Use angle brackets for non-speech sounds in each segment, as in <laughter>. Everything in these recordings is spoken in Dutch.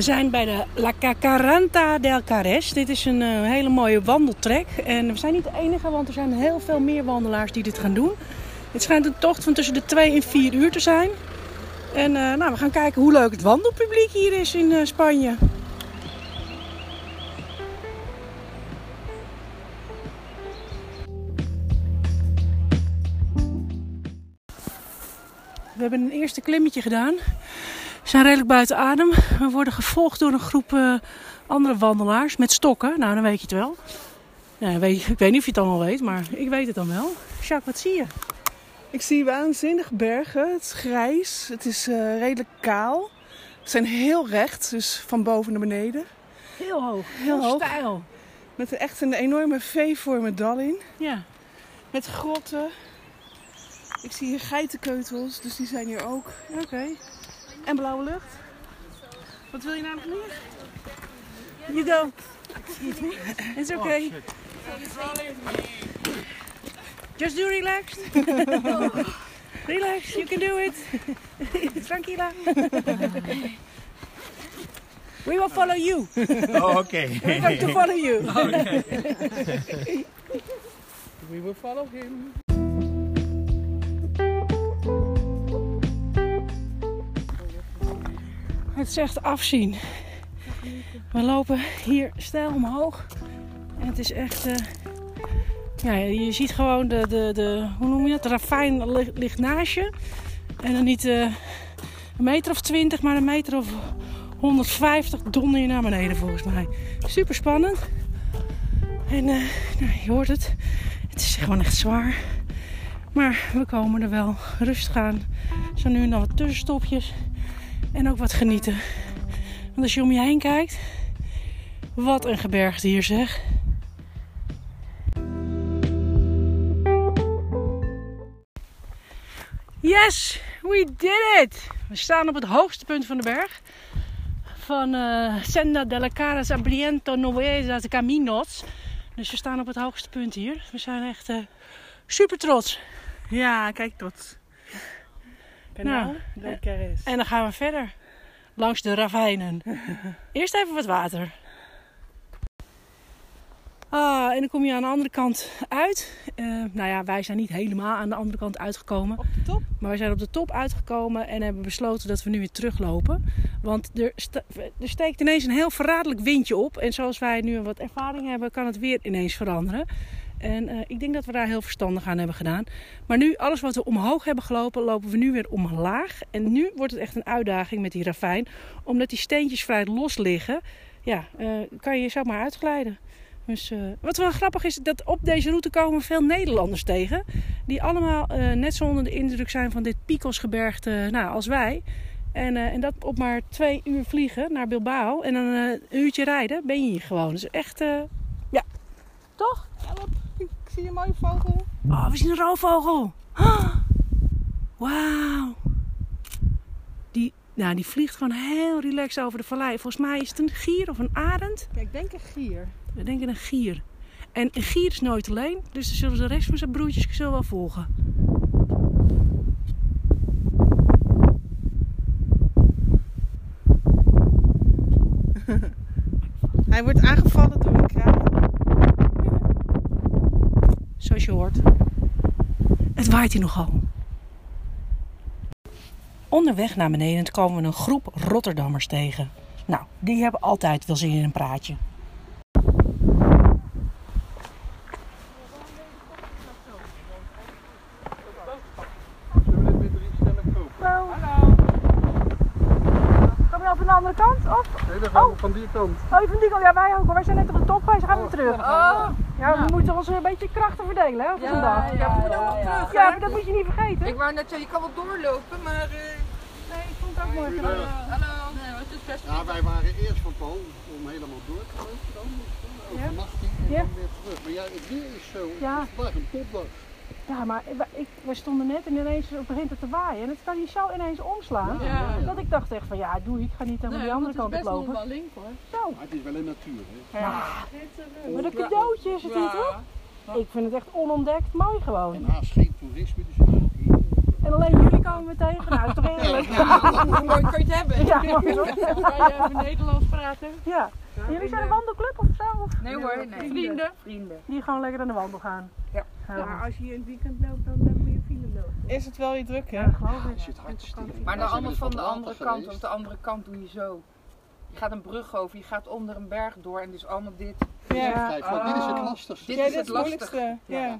We zijn bij de La Cacaranta del Cares. Dit is een uh, hele mooie wandeltrek. En we zijn niet de enige, want er zijn heel veel meer wandelaars die dit gaan doen. Het schijnt een tocht van tussen de 2 en 4 uur te zijn. En uh, nou, we gaan kijken hoe leuk het wandelpubliek hier is in uh, Spanje. We hebben een eerste klimmetje gedaan. We zijn redelijk buiten adem. We worden gevolgd door een groep uh, andere wandelaars met stokken. Nou, dan weet je het wel. Ja, weet, ik weet niet of je het allemaal weet, maar ik weet het dan wel. Jacques, wat zie je? Ik zie waanzinnige bergen. Het is grijs. Het is uh, redelijk kaal. Ze zijn heel recht, dus van boven naar beneden. Heel hoog. Heel, heel hoog. Met echt een enorme V-vormen dal in. Ja. Met grotten. Ik zie hier geitenkeutels, dus die zijn hier ook. Oké. Okay. En blauwe lucht. Wat wil je namelijk meer? You go. It's okay. Just do relaxed. <laughs> Relax, you can do it. <laughs> Tranquila. We will follow you. Oh, okay. <laughs> We're going to follow you. Okay. We will follow him. Het is echt afzien. We lopen hier stijl omhoog. En het is echt... Uh, ja, je ziet gewoon de, de, de hoe noem je dat? De ravijn ligt naast je. En dan niet uh, een meter of twintig, maar een meter of 150 donder je naar beneden volgens mij. Super spannend. En uh, nou, je hoort het. Het is gewoon echt zwaar. Maar we komen er wel rustig aan. Zijn nu en dan wat tussenstopjes. En ook wat genieten. Want als je om je heen kijkt, wat een gebergte hier zeg. Yes, we did it! We staan op het hoogste punt van de berg. Van uh, Senda de la Cara Abriento Nuevas Caminos. Dus we staan op het hoogste punt hier. We zijn echt uh, super trots. Ja, kijk trots. Nou, en dan gaan we verder. Langs de ravijnen. <laughs> Eerst even wat water. Ah, en dan kom je aan de andere kant uit. Uh, nou ja, wij zijn niet helemaal aan de andere kant uitgekomen. Op de top? Maar wij zijn op de top uitgekomen en hebben besloten dat we nu weer teruglopen. Want er, er steekt ineens een heel verraderlijk windje op. En zoals wij nu wat ervaring hebben, kan het weer ineens veranderen. En uh, ik denk dat we daar heel verstandig aan hebben gedaan. Maar nu, alles wat we omhoog hebben gelopen, lopen we nu weer omlaag. En nu wordt het echt een uitdaging met die ravijn. Omdat die steentjes vrij los liggen, ja, uh, kan je je zomaar uitglijden. Dus, uh, wat wel grappig is, dat op deze route komen veel Nederlanders tegen. Die allemaal net zo onder de indruk zijn van dit Picosgebergte nou, als wij. En, en dat op maar twee uur vliegen naar Bilbao. En dan een uurtje rijden, ben je hier gewoon. Dus echt, ja, toch? Een mooie vogel. Oh, we zien een roofvogel. Oh, <gasps> Wauw. Die, nou, die vliegt gewoon heel relaxed over de vallei. Volgens mij is het een gier of een arend. Ja, ik denk een gier. We denken een gier. En een gier is nooit alleen. Dus dan zullen de rest van zijn broertjes zullen wel volgen. <laughs> Hij wordt aangevallen door een kraan. Zoals je hoort. Het waait hier nogal. Onderweg naar beneden komen we een groep Rotterdammers tegen. Nou, die hebben altijd wel zin in een praatje. Kom je op de andere kant? Of? Nee, dan gaan we van die kant. Oh, van die kant. Ja, wij ook. Wij zijn net op de top. Wij gaan weer terug. Oh. Ja, we moeten ons een beetje krachten verdelen hè, op Ja, we moeten nog terug, Ja, maar dat moet je niet vergeten. Ik wou net zeggen, je kan wel doorlopen, maar... eh, Nee, ik vond het ook mooi. Ja. hallo. Nee, het is best... Ja, wij waren eerst van plan om helemaal door te lopen dan. Overnachting en Ja. dan weer terug. Maar ja, het weer is zo. Het is vandaag een topdag. Ja, maar ik, we stonden net en ineens begint het te waaien. En het kan hier zo ineens omslaan. Ja, ja, ja. Dat ik dacht echt van ja, doe ik ga niet aan die andere kant op lopen. wel link hoor. Zo. Maar het is wel een natuur, hè. Ja. Maar een cadeautje is het niet hoor. Ik vind het echt onontdekt mooi gewoon. En haast geen toerisme, dus het is. En alleen jullie komen we tegen. Nou, dat is toch eerlijk. Hoe mooi kan je het hebben? Ja, Kan je even Nederlands praten? ja. Jullie zijn een wandelclub of zo? Nee hoor, nee. Vrienden? Vrienden. die gewoon lekker aan de wandel gaan? Ja. Ja, als je in het weekend loopt, dan dan moet je file lopen. Is het wel weer druk, hè? ja ik. Je zit hartstikke. Maar dan allemaal van de andere kant. Op de andere kant doe je zo. Je gaat een brug over, je gaat onder een berg door en dus allemaal dit. Ja. Want dit is het lastigste. Dit Ja, is dit het is het lastig. moeilijkste. Ja.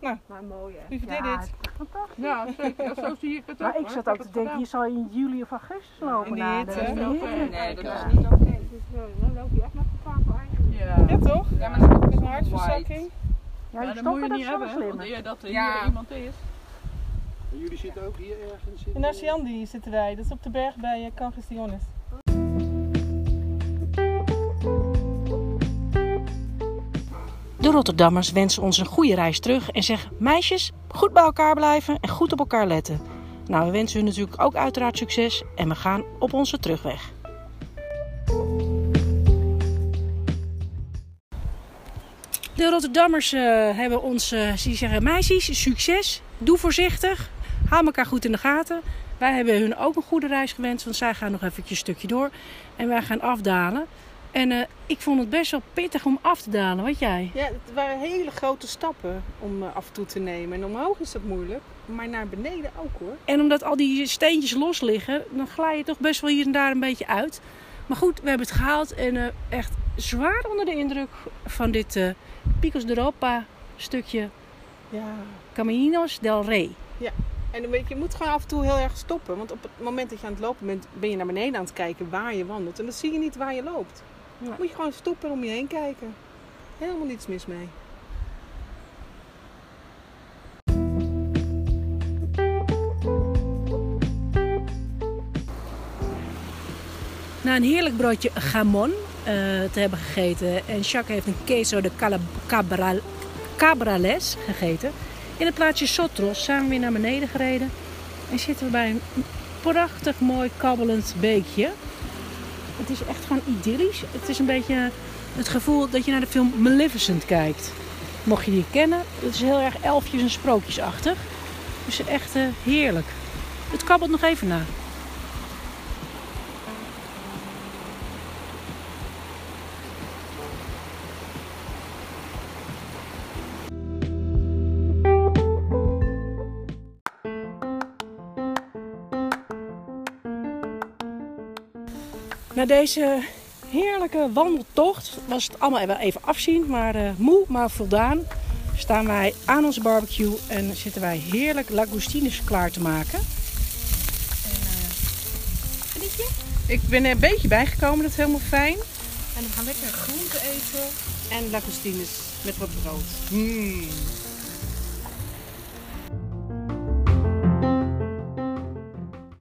Ja. Maar mooi hè. Wie Ja, did het it? is fantastisch. Ja, zeker. Ja, zo zie ik het ook. Maar ik zat heb ook te het denken, je zal in juli of augustus lopen. de Nou, hitte. dat is Ja, niet. Nee, dat is Ja. niet oké. Dus, eh, dan loop je echt met gevaar voor eigen. Ja. Ja, toch? Ja, maar dat is ook Met een white. hartverzakking. Ja, Ja, dat moet je stoppen, dat niet hebben, slim. want eer dat er Ja. hier iemand is. En jullie zitten ook hier ergens in. In Nasiandi zitten wij. Dat is op de berg bij uh, Cangestiones. De Rotterdammers wensen ons een goede reis terug en zeggen: meisjes, goed bij elkaar blijven en goed op elkaar letten. Nou, we wensen hun natuurlijk ook uiteraard succes en we gaan op onze terugweg. De Rotterdammers eh, hebben ons, eh die zeggen: meisjes, succes, doe voorzichtig, hou elkaar goed in de gaten. Wij hebben hun ook een goede reis gewenst, want zij gaan nog eventjes een stukje door en wij gaan afdalen. En eh, ik vond het best wel pittig om af te dalen, wat jij? Ja, het waren hele grote stappen om eh, af en toe te nemen. En omhoog is dat moeilijk, maar naar beneden ook hoor. En omdat al die steentjes los liggen, dan glij je toch best wel hier en daar een beetje uit. Maar goed, we hebben het gehaald en echt zwaar onder de indruk van dit eh Picos de Europa stukje Ja. Caminos del Rey. En dan weet je, moet gewoon af en toe heel erg stoppen. Want op het moment dat je aan het lopen bent, ben je naar beneden aan het kijken waar je wandelt. En dan zie je niet waar je loopt. Ja. Dan moet je gewoon stoppen en om je heen kijken. Helemaal niets mis mee. Na een heerlijk broodje gamon te hebben gegeten en Jacques heeft een queso de cala- cabra- cabrales gegeten. In het plaatsje Sotros zijn we weer naar beneden gereden en zitten we bij een prachtig mooi kabbelend beekje. Het is echt gewoon idyllisch. Het is een beetje het gevoel dat je naar de film Maleficent kijkt. Mocht je die kennen, het is heel erg elfjes en sprookjesachtig. Dus echt eh, heerlijk. Het kabbelt nog even na. Na deze heerlijke wandeltocht was het allemaal wel even afzien, maar eh, moe, maar voldaan. Staan wij aan onze barbecue en zitten wij heerlijk langoustines klaar te maken. Ik ben er een beetje bijgekomen, dat is helemaal fijn. En we gaan lekker groente eten. En langoustines met wat brood. Mm.